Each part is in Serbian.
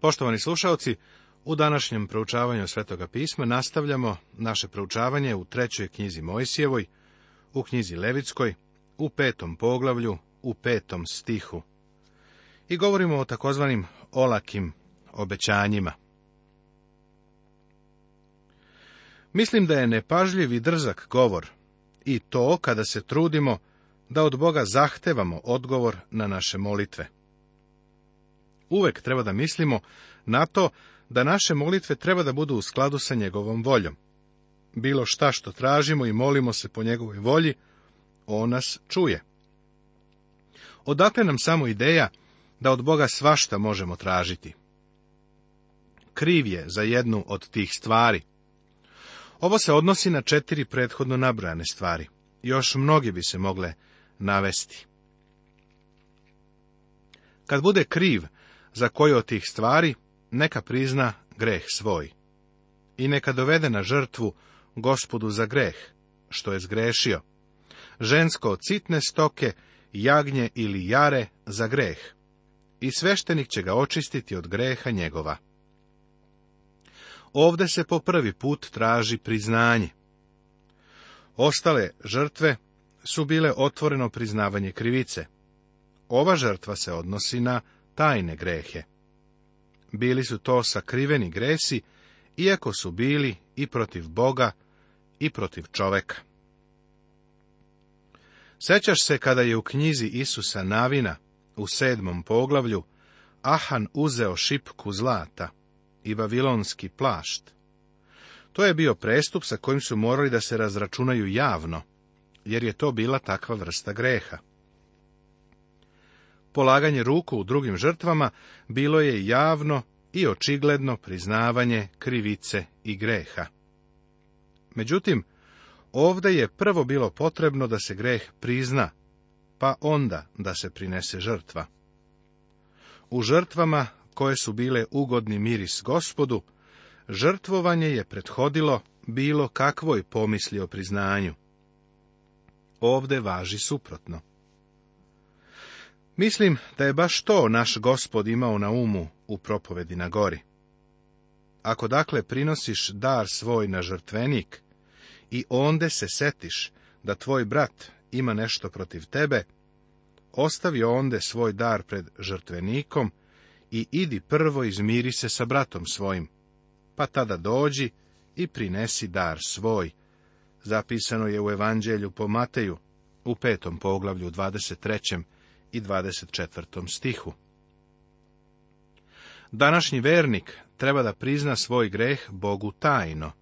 Poštovani slušalci, u današnjem proučavanju Svetoga pisma nastavljamo naše proučavanje u trećoj knjizi Mojsijevoj, u knjizi Levitskoj, u petom poglavlju, u petom stihu. I govorimo o takozvanim olakim obećanjima. Mislim da je nepažljiv i drzak govor, i to kada se trudimo da od Boga zahtevamo odgovor na naše molitve. Uvek treba da mislimo na to da naše molitve treba da budu u skladu sa njegovom voljom. Bilo šta što tražimo i molimo se po njegovoj volji, on nas čuje. Odakle nam samo ideja da od Boga svašta možemo tražiti? Kriv je za jednu od tih stvari. Ovo se odnosi na četiri prethodno nabrane stvari. Još mnogi bi se mogle navesti. Kad bude kriv za koju od tih stvari neka prizna greh svoj. I neka dovede na žrtvu gospodu za greh, što je zgrešio. Žensko citne stoke, jagnje ili jare za greh. I sveštenik će ga očistiti od greha njegova. Ovde se po prvi put traži priznanje. Ostale žrtve su bile otvoreno priznavanje krivice. Ova žrtva se odnosi na tajne grehe. Bili su to sakriveni gresi, iako su bili i protiv Boga i protiv čoveka. Sećaš se kada je u knjizi Isusa Navina, u sedmom poglavlju, Ahan uzeo šipku zlata i vavilonski plašt. To je bio prestup sa kojim su morali da se razračunaju javno, jer je to bila takva vrsta greha. Polaganje ruku u drugim žrtvama bilo je javno i očigledno priznavanje krivice i greha. Međutim, ovdje je prvo bilo potrebno da se greh prizna, pa onda da se prinese žrtva. U žrtvama koje su bile ugodni miris gospodu, žrtvovanje je prethodilo bilo kakvoj pomisli o priznanju. Ovde važi suprotno. Mislim da je baš to naš gospod imao na umu u propovedi na gori. Ako dakle prinosiš dar svoj na žrtvenik i onde se setiš da tvoj brat ima nešto protiv tebe, ostavi onde svoj dar pred žrtvenikom i idi prvo izmiri se sa bratom svojim, pa tada dođi i prinesi dar svoj. Zapisano je u Evanđelju po Mateju u petom poglavlju 23 i 24. stihu. Današnji vernik treba da prizna svoj greh Bogu tajno,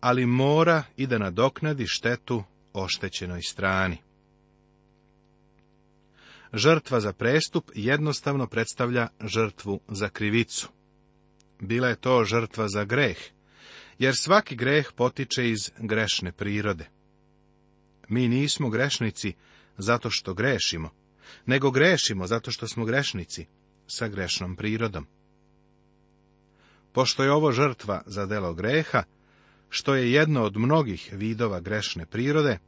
ali mora i da nadoknadi štetu oštećenoj strani. Žrtva za prestup jednostavno predstavlja žrtvu za krivicu. Bila je to žrtva za greh, jer svaki greh potiče iz grešne prirode. Mi nismo grešnici zato što grešimo, nego grešimo zato što smo grešnici sa grešnom prirodom. Pošto je ovo žrtva za delo greha, što je jedno od mnogih vidova grešne prirode,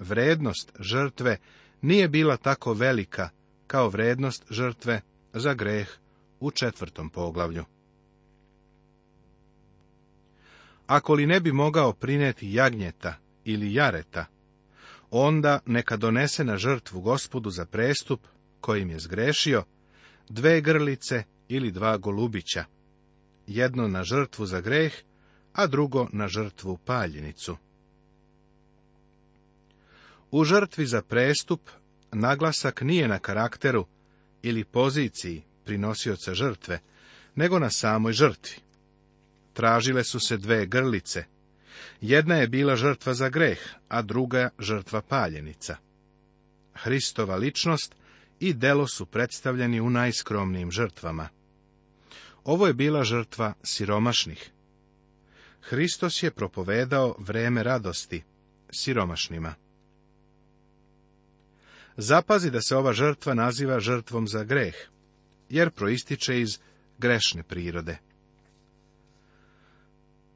vrednost žrtve nije bila tako velika kao vrednost žrtve za greh u četvrtom poglavlju. Ako li ne bi mogao prineti jagnjeta ili jareta onda neka donese na žrtvu gospodu za prestup kojim je zgrešio dve grlice ili dva golubića, jedno na žrtvu za greh, a drugo na žrtvu paljenicu. U žrtvi za prestup naglasak nije na karakteru ili poziciji prinosioca žrtve, nego na samoj žrtvi. Tražile su se dve grlice, jedna je bila žrtva za greh, a druga žrtva paljenica. Hristova ličnost i delo su predstavljeni u najskromnijim žrtvama. Ovo je bila žrtva siromašnih. Hristos je propovedao vreme radosti siromašnima. Zapazi da se ova žrtva naziva žrtvom za greh, jer proističe iz grešne prirode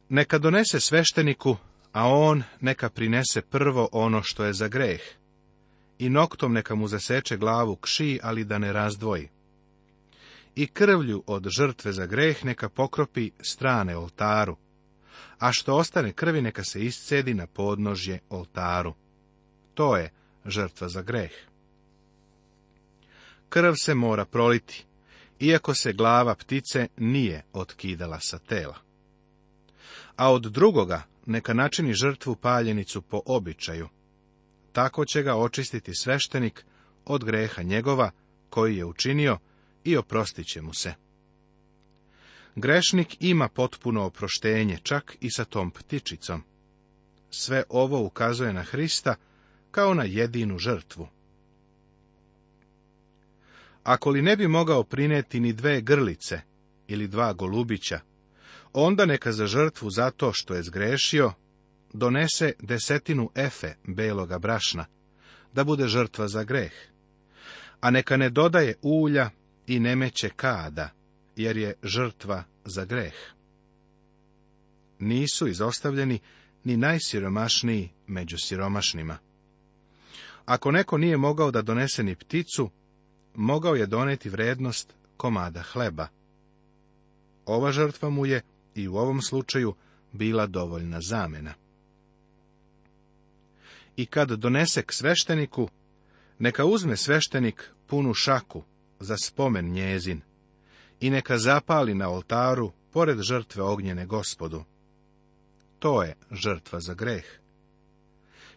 neka donese svešteniku, a on neka prinese prvo ono što je za greh. I noktom neka mu zaseče glavu kši, ali da ne razdvoji. I krvlju od žrtve za greh neka pokropi strane oltaru, a što ostane krvi neka se iscedi na podnožje oltaru. To je žrtva za greh. Krv se mora proliti, iako se glava ptice nije otkidala sa tela a od drugoga neka načini žrtvu paljenicu po običaju. Tako će ga očistiti sveštenik od greha njegova koji je učinio i oprostit će mu se. Grešnik ima potpuno oproštenje čak i sa tom ptičicom. Sve ovo ukazuje na Hrista kao na jedinu žrtvu. Ako li ne bi mogao prineti ni dve grlice ili dva golubića, onda neka za žrtvu zato što je zgrešio donese desetinu efe beloga brašna, da bude žrtva za greh. A neka ne dodaje ulja i ne meće kada, jer je žrtva za greh. Nisu izostavljeni ni najsiromašniji među siromašnima. Ako neko nije mogao da donese ni pticu, mogao je doneti vrednost komada hleba. Ova žrtva mu je i u ovom slučaju bila dovoljna zamena. I kad donese k svešteniku, neka uzme sveštenik punu šaku za spomen njezin i neka zapali na oltaru pored žrtve ognjene gospodu. To je žrtva za greh.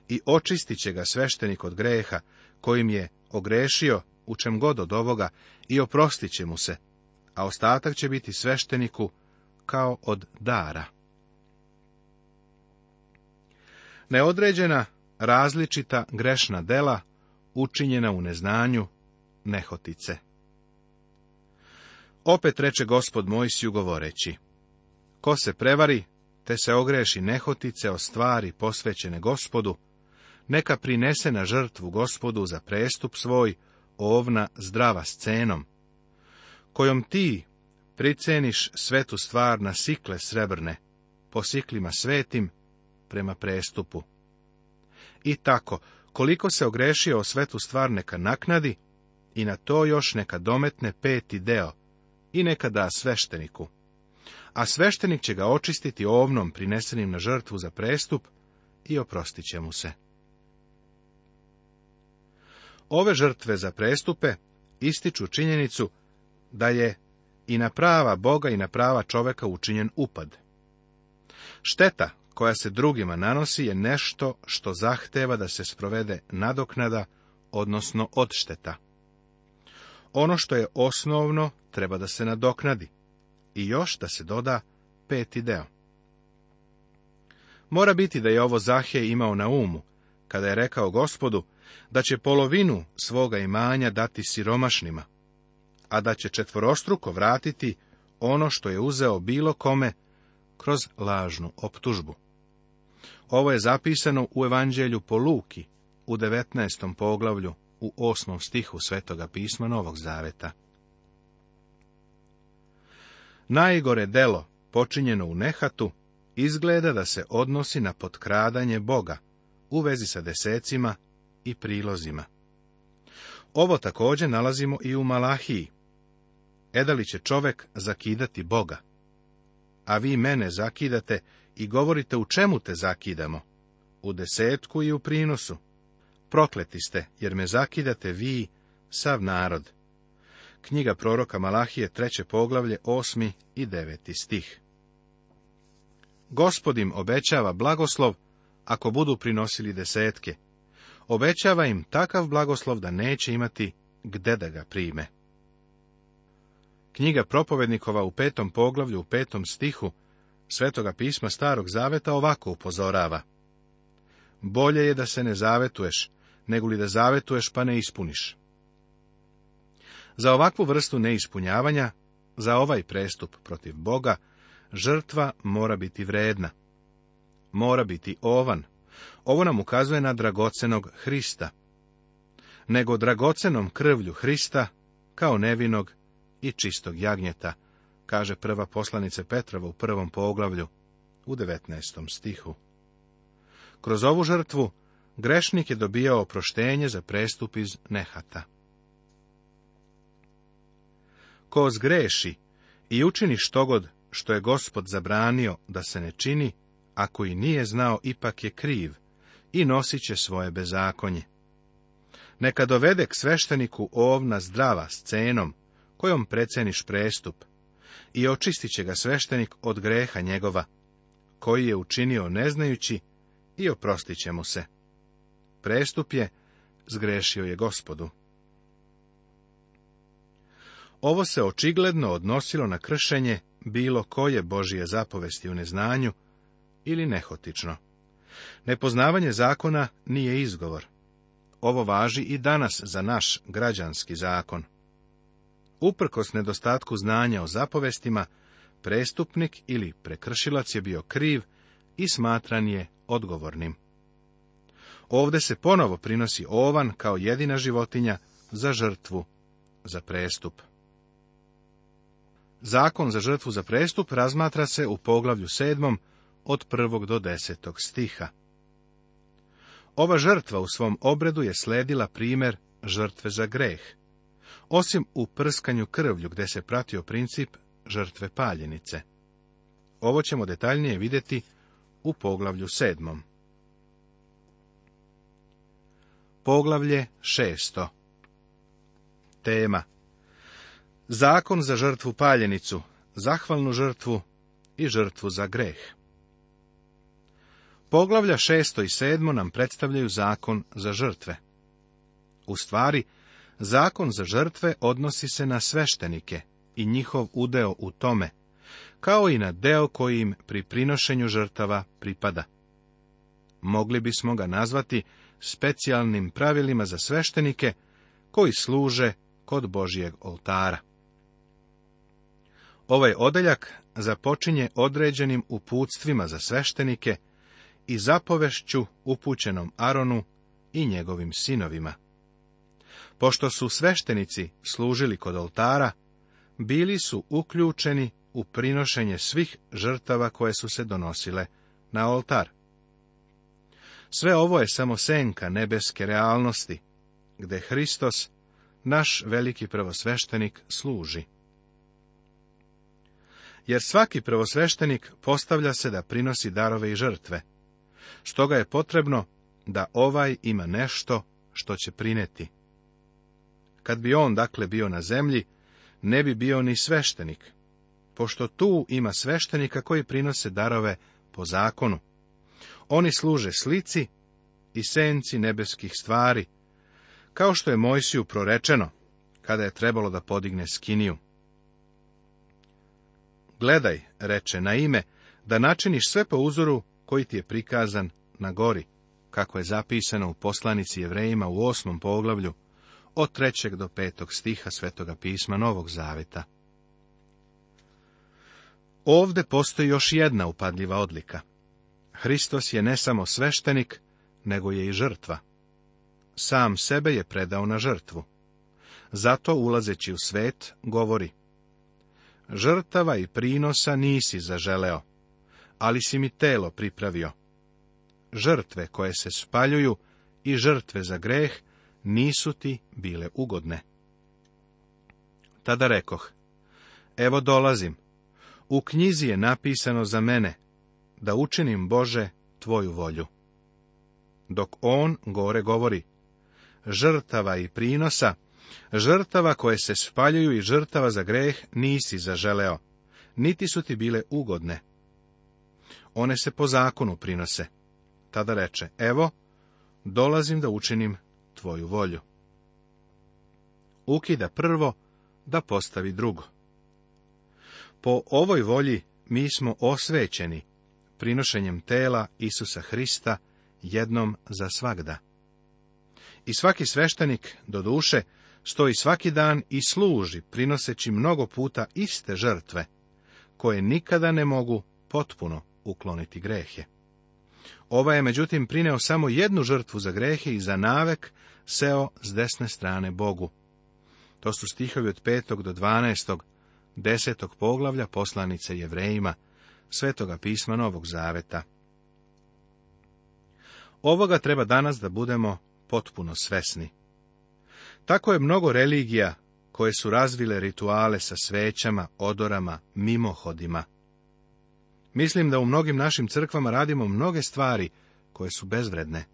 I očistit će ga sveštenik od greha, kojim je ogrešio u čem god od ovoga, i oprostit će mu se, a ostatak će biti svešteniku kao od dara. Neodređena, različita grešna dela, učinjena u neznanju, nehotice. Opet reče gospod Mojsiju govoreći, ko se prevari, te se ogreši nehotice o stvari posvećene gospodu, neka prinese na žrtvu gospodu za prestup svoj ovna zdrava scenom, kojom ti priceniš svetu stvar na sikle srebrne, po siklima svetim, prema prestupu. I tako, koliko se ogrešio o svetu stvar neka naknadi, i na to još neka dometne peti deo, i neka da svešteniku. A sveštenik će ga očistiti ovnom prinesenim na žrtvu za prestup i oprostit će mu se. Ove žrtve za prestupe ističu činjenicu da je i na prava Boga i na prava čoveka učinjen upad. Šteta koja se drugima nanosi je nešto što zahteva da se sprovede nadoknada, odnosno odšteta. Ono što je osnovno treba da se nadoknadi i još da se doda peti deo. Mora biti da je ovo Zahe imao na umu, kada je rekao gospodu da će polovinu svoga imanja dati siromašnima, a da će četvorostruko vratiti ono što je uzeo bilo kome kroz lažnu optužbu. Ovo je zapisano u Evanđelju po Luki u 19. poglavlju u 8. stihu Svetoga pisma Novog Zaveta. Najgore delo, počinjeno u nehatu, izgleda da se odnosi na potkradanje Boga u vezi sa desecima i prilozima. Ovo također nalazimo i u Malahiji, Edali će čovek zakidati Boga? A vi mene zakidate i govorite u čemu te zakidamo? U desetku i u prinosu. Prokleti ste, jer me zakidate vi, sav narod. Knjiga proroka Malahije, treće poglavlje, osmi i deveti stih. Gospodim obećava blagoslov ako budu prinosili desetke. Obećava im takav blagoslov da neće imati gde da ga prime. Knjiga propovednikova u petom poglavlju, u petom stihu, Svetoga pisma Starog Zaveta ovako upozorava. Bolje je da se ne zavetuješ, nego li da zavetuješ pa ne ispuniš. Za ovakvu vrstu neispunjavanja, za ovaj prestup protiv Boga, žrtva mora biti vredna. Mora biti ovan. Ovo nam ukazuje na dragocenog Hrista. Nego dragocenom krvlju Hrista, kao nevinog i čistog jagnjeta, kaže prva poslanice Petrova u prvom poglavlju, u 19. stihu. Kroz ovu žrtvu grešnik je dobijao oproštenje za prestup iz nehata. Ko zgreši i učini štogod što je gospod zabranio da se ne čini, ako i nije znao ipak je kriv i nosit će svoje bezakonje. Neka dovede k svešteniku ovna zdrava s cenom, kojom preceniš prestup i očistit će ga sveštenik od greha njegova, koji je učinio neznajući i oprostit će mu se. Prestup je, zgrešio je gospodu. Ovo se očigledno odnosilo na kršenje bilo koje Božije zapovesti u neznanju ili nehotično. Nepoznavanje zakona nije izgovor. Ovo važi i danas za naš građanski zakon. Uprkos nedostatku znanja o zapovestima, prestupnik ili prekršilac je bio kriv i smatran je odgovornim. Ovde se ponovo prinosi ovan kao jedina životinja za žrtvu za prestup. Zakon za žrtvu za prestup razmatra se u poglavlju sedmom od prvog do desetog stiha. Ova žrtva u svom obredu je sledila primjer žrtve za greh osim u prskanju krvlju gde se pratio princip žrtve paljenice. Ovo ćemo detaljnije vidjeti u poglavlju sedmom. Poglavlje šesto Tema Zakon za žrtvu paljenicu, zahvalnu žrtvu i žrtvu za greh. Poglavlja šesto i sedmo nam predstavljaju zakon za žrtve. U stvari, Zakon za žrtve odnosi se na sveštenike i njihov udeo u tome, kao i na deo koji im pri prinošenju žrtava pripada. Mogli bismo ga nazvati specijalnim pravilima za sveštenike koji služe kod Božijeg oltara. Ovaj odeljak započinje određenim uputstvima za sveštenike i zapovešću upućenom Aronu i njegovim sinovima. Pošto su sveštenici služili kod oltara, bili su uključeni u prinošenje svih žrtava koje su se donosile na oltar. Sve ovo je samo senka nebeske realnosti, gde Hristos, naš veliki prvosveštenik, služi. Jer svaki prvosveštenik postavlja se da prinosi darove i žrtve. Stoga je potrebno da ovaj ima nešto što će prineti. Kad bi on, dakle, bio na zemlji, ne bi bio ni sveštenik, pošto tu ima sveštenika koji prinose darove po zakonu. Oni služe slici i senci nebeskih stvari, kao što je Mojsiju prorečeno, kada je trebalo da podigne skiniju. Gledaj, reče na ime, da načiniš sve po uzoru koji ti je prikazan na gori, kako je zapisano u poslanici jevrejima u osmom poglavlju, od trećeg do petog stiha Svetoga pisma Novog Zaveta. Ovde postoji još jedna upadljiva odlika. Hristos je ne samo sveštenik, nego je i žrtva. Sam sebe je predao na žrtvu. Zato, ulazeći u svet, govori Žrtava i prinosa nisi zaželeo, ali si mi telo pripravio. Žrtve koje se spaljuju i žrtve za greh nisu ti bile ugodne. Tada rekoh, evo dolazim, u knjizi je napisano za mene, da učinim Bože tvoju volju. Dok on gore govori, žrtava i prinosa, žrtava koje se spaljuju i žrtava za greh nisi zaželeo, niti su ti bile ugodne. One se po zakonu prinose. Tada reče, evo, dolazim da učinim tvoju volju. Ukida prvo da postavi drugo. Po ovoj volji mi smo osvećeni prinošenjem tela Isusa Hrista jednom za svagda. I svaki sveštenik, do duše, stoji svaki dan i služi, prinoseći mnogo puta iste žrtve, koje nikada ne mogu potpuno ukloniti grehe. Ova je međutim prineo samo jednu žrtvu za grehe i za navek seo s desne strane Bogu. To su stihovi od 5. do 12. desetog poglavlja poslanice Jevrejima, svetoga pisma Novog Zaveta. Ovoga treba danas da budemo potpuno svesni. Tako je mnogo religija koje su razvile rituale sa svećama, odorama, mimohodima. Mislim da u mnogim našim crkvama radimo mnoge stvari koje su bezvredne.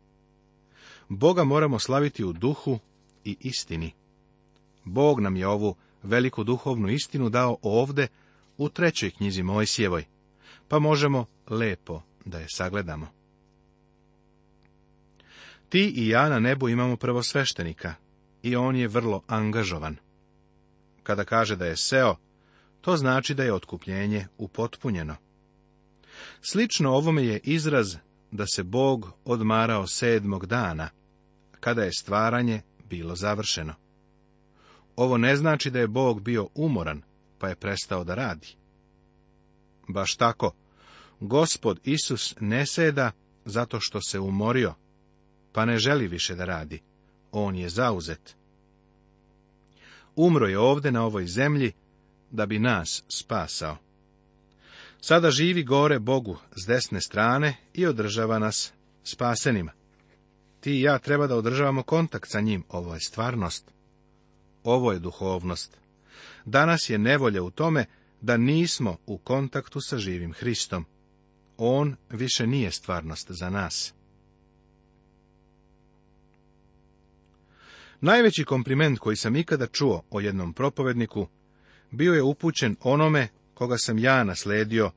Boga moramo slaviti u duhu i istini. Bog nam je ovu veliku duhovnu istinu dao ovde u trećoj knjizi Mojsijevoj, pa možemo lepo da je sagledamo. Ti i ja na nebu imamo prvosveštenika i on je vrlo angažovan. Kada kaže da je seo, to znači da je otkupljenje upotpunjeno. Slično ovome je izraz da se Bog odmarao sedmog dana, kada je stvaranje bilo završeno. Ovo ne znači da je Bog bio umoran, pa je prestao da radi. Baš tako, gospod Isus ne seda zato što se umorio, pa ne želi više da radi. On je zauzet. Umro je ovde na ovoj zemlji da bi nas spasao. Sada živi gore Bogu s desne strane i održava nas spasenima. Ti i ja treba da održavamo kontakt sa njim. Ovo je stvarnost. Ovo je duhovnost. Danas je nevolja u tome da nismo u kontaktu sa živim Hristom. On više nije stvarnost za nas. Najveći kompliment koji sam ikada čuo o jednom propovedniku bio je upućen onome koga sam ja nasledio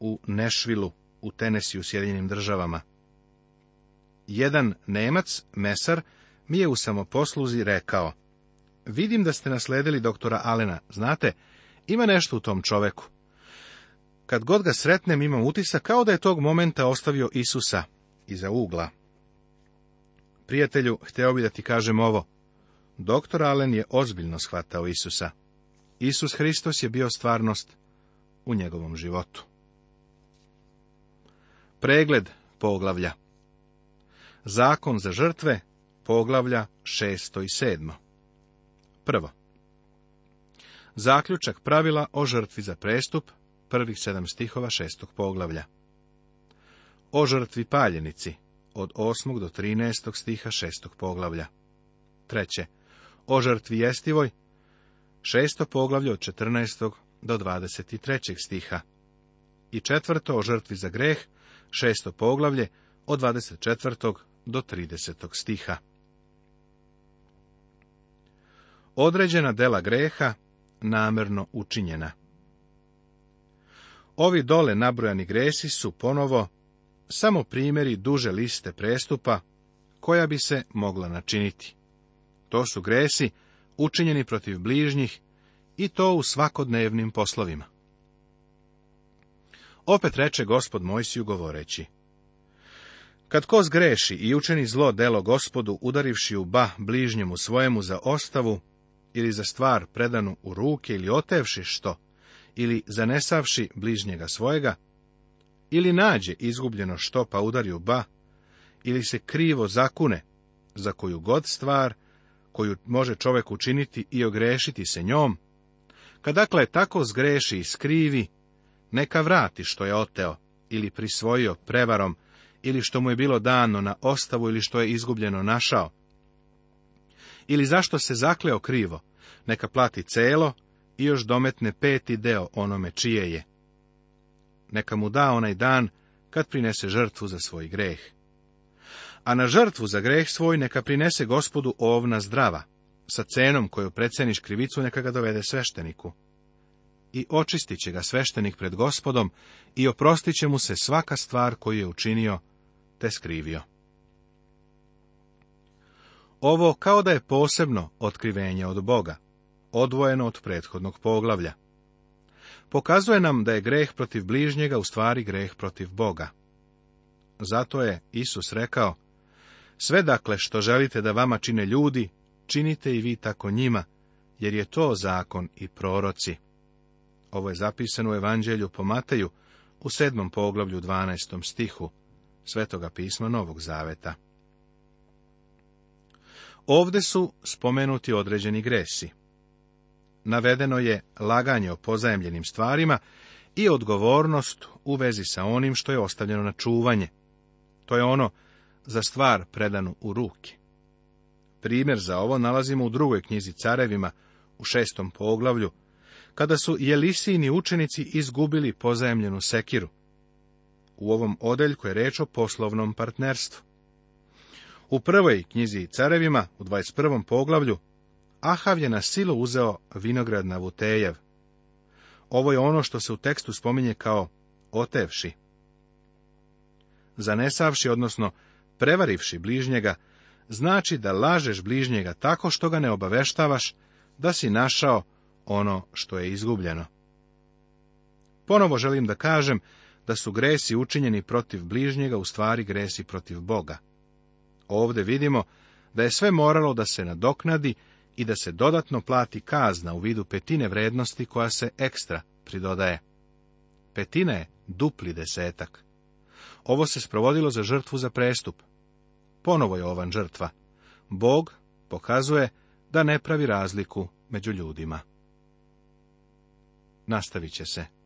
u Nešvilu, u Tenesi, u Sjedinjenim državama. Jedan Nemac, mesar, mi je u samoposluzi rekao, vidim da ste nasledili doktora Alena, znate, ima nešto u tom čoveku. Kad god ga sretnem, imam utisak kao da je tog momenta ostavio Isusa iza ugla. Prijatelju, hteo bi da ti kažem ovo. Doktor Alen je ozbiljno shvatao Isusa. Isus Hristos je bio stvarnost u njegovom životu. Pregled poglavlja Zakon za žrtve poglavlja šesto i 7. Prvo. Zaključak pravila o žrtvi za prestup prvih sedam stihova šestog poglavlja. O žrtvi paljenici od osmog do 13. stiha šestog poglavlja. Treće. O žrtvi jestivoj šesto poglavlje od četrnestog do 23. stiha. I četvrto o žrtvi za greh, šesto poglavlje od 24. do 30. stiha. Određena dela greha namerno učinjena. Ovi dole nabrojani gresi su ponovo samo primjeri duže liste prestupa koja bi se mogla načiniti. To su gresi učinjeni protiv bližnjih i to u svakodnevnim poslovima. Opet reče gospod Mojsiju govoreći, Kad ko zgreši i učeni zlo delo gospodu, udarivši u ba bližnjemu svojemu za ostavu ili za stvar predanu u ruke ili otevši što, ili zanesavši bližnjega svojega, ili nađe izgubljeno što pa udari u ba, ili se krivo zakune za koju god stvar koju može čovjek učiniti i ogrešiti se njom, kad dakle tako zgreši i skrivi, neka vrati što je oteo ili prisvojio prevarom ili što mu je bilo dano na ostavu ili što je izgubljeno našao. Ili zašto se zakleo krivo, neka plati celo i još dometne peti deo onome čije je. Neka mu da onaj dan kad prinese žrtvu za svoj greh. A na žrtvu za greh svoj neka prinese gospodu ovna zdrava, sa cenom koju preceniš krivicu, neka ga dovede svešteniku. I očistit će ga sveštenik pred gospodom i oprostit će mu se svaka stvar koju je učinio, te skrivio. Ovo kao da je posebno otkrivenje od Boga, odvojeno od prethodnog poglavlja. Pokazuje nam da je greh protiv bližnjega u stvari greh protiv Boga. Zato je Isus rekao, sve dakle što želite da vama čine ljudi, činite i vi tako njima, jer je to zakon i proroci. Ovo je zapisano u Evanđelju po Mateju u sedmom poglavlju 12. stihu Svetoga pisma Novog Zaveta. Ovde su spomenuti određeni gresi. Navedeno je laganje o pozajemljenim stvarima i odgovornost u vezi sa onim što je ostavljeno na čuvanje. To je ono za stvar predanu u ruke. Primjer za ovo nalazimo u drugoj knjizi Carevima, u šestom poglavlju, kada su jelisini učenici izgubili pozajemljenu sekiru. U ovom odeljku je reč o poslovnom partnerstvu. U prvoj knjizi Carevima, u 21. poglavlju, Ahav je na silu uzeo vinograd na Vutejev. Ovo je ono što se u tekstu spominje kao otevši. Zanesavši, odnosno prevarivši bližnjega, znači da lažeš bližnjega tako što ga ne obaveštavaš da si našao ono što je izgubljeno. Ponovo želim da kažem da su gresi učinjeni protiv bližnjega u stvari gresi protiv Boga. Ovdje vidimo da je sve moralo da se nadoknadi i da se dodatno plati kazna u vidu petine vrednosti koja se ekstra pridodaje. Petina je dupli desetak. Ovo se sprovodilo za žrtvu za prestup. Ponovo je ovan žrtva. Bog pokazuje da ne pravi razliku među ljudima. Nastavit će se.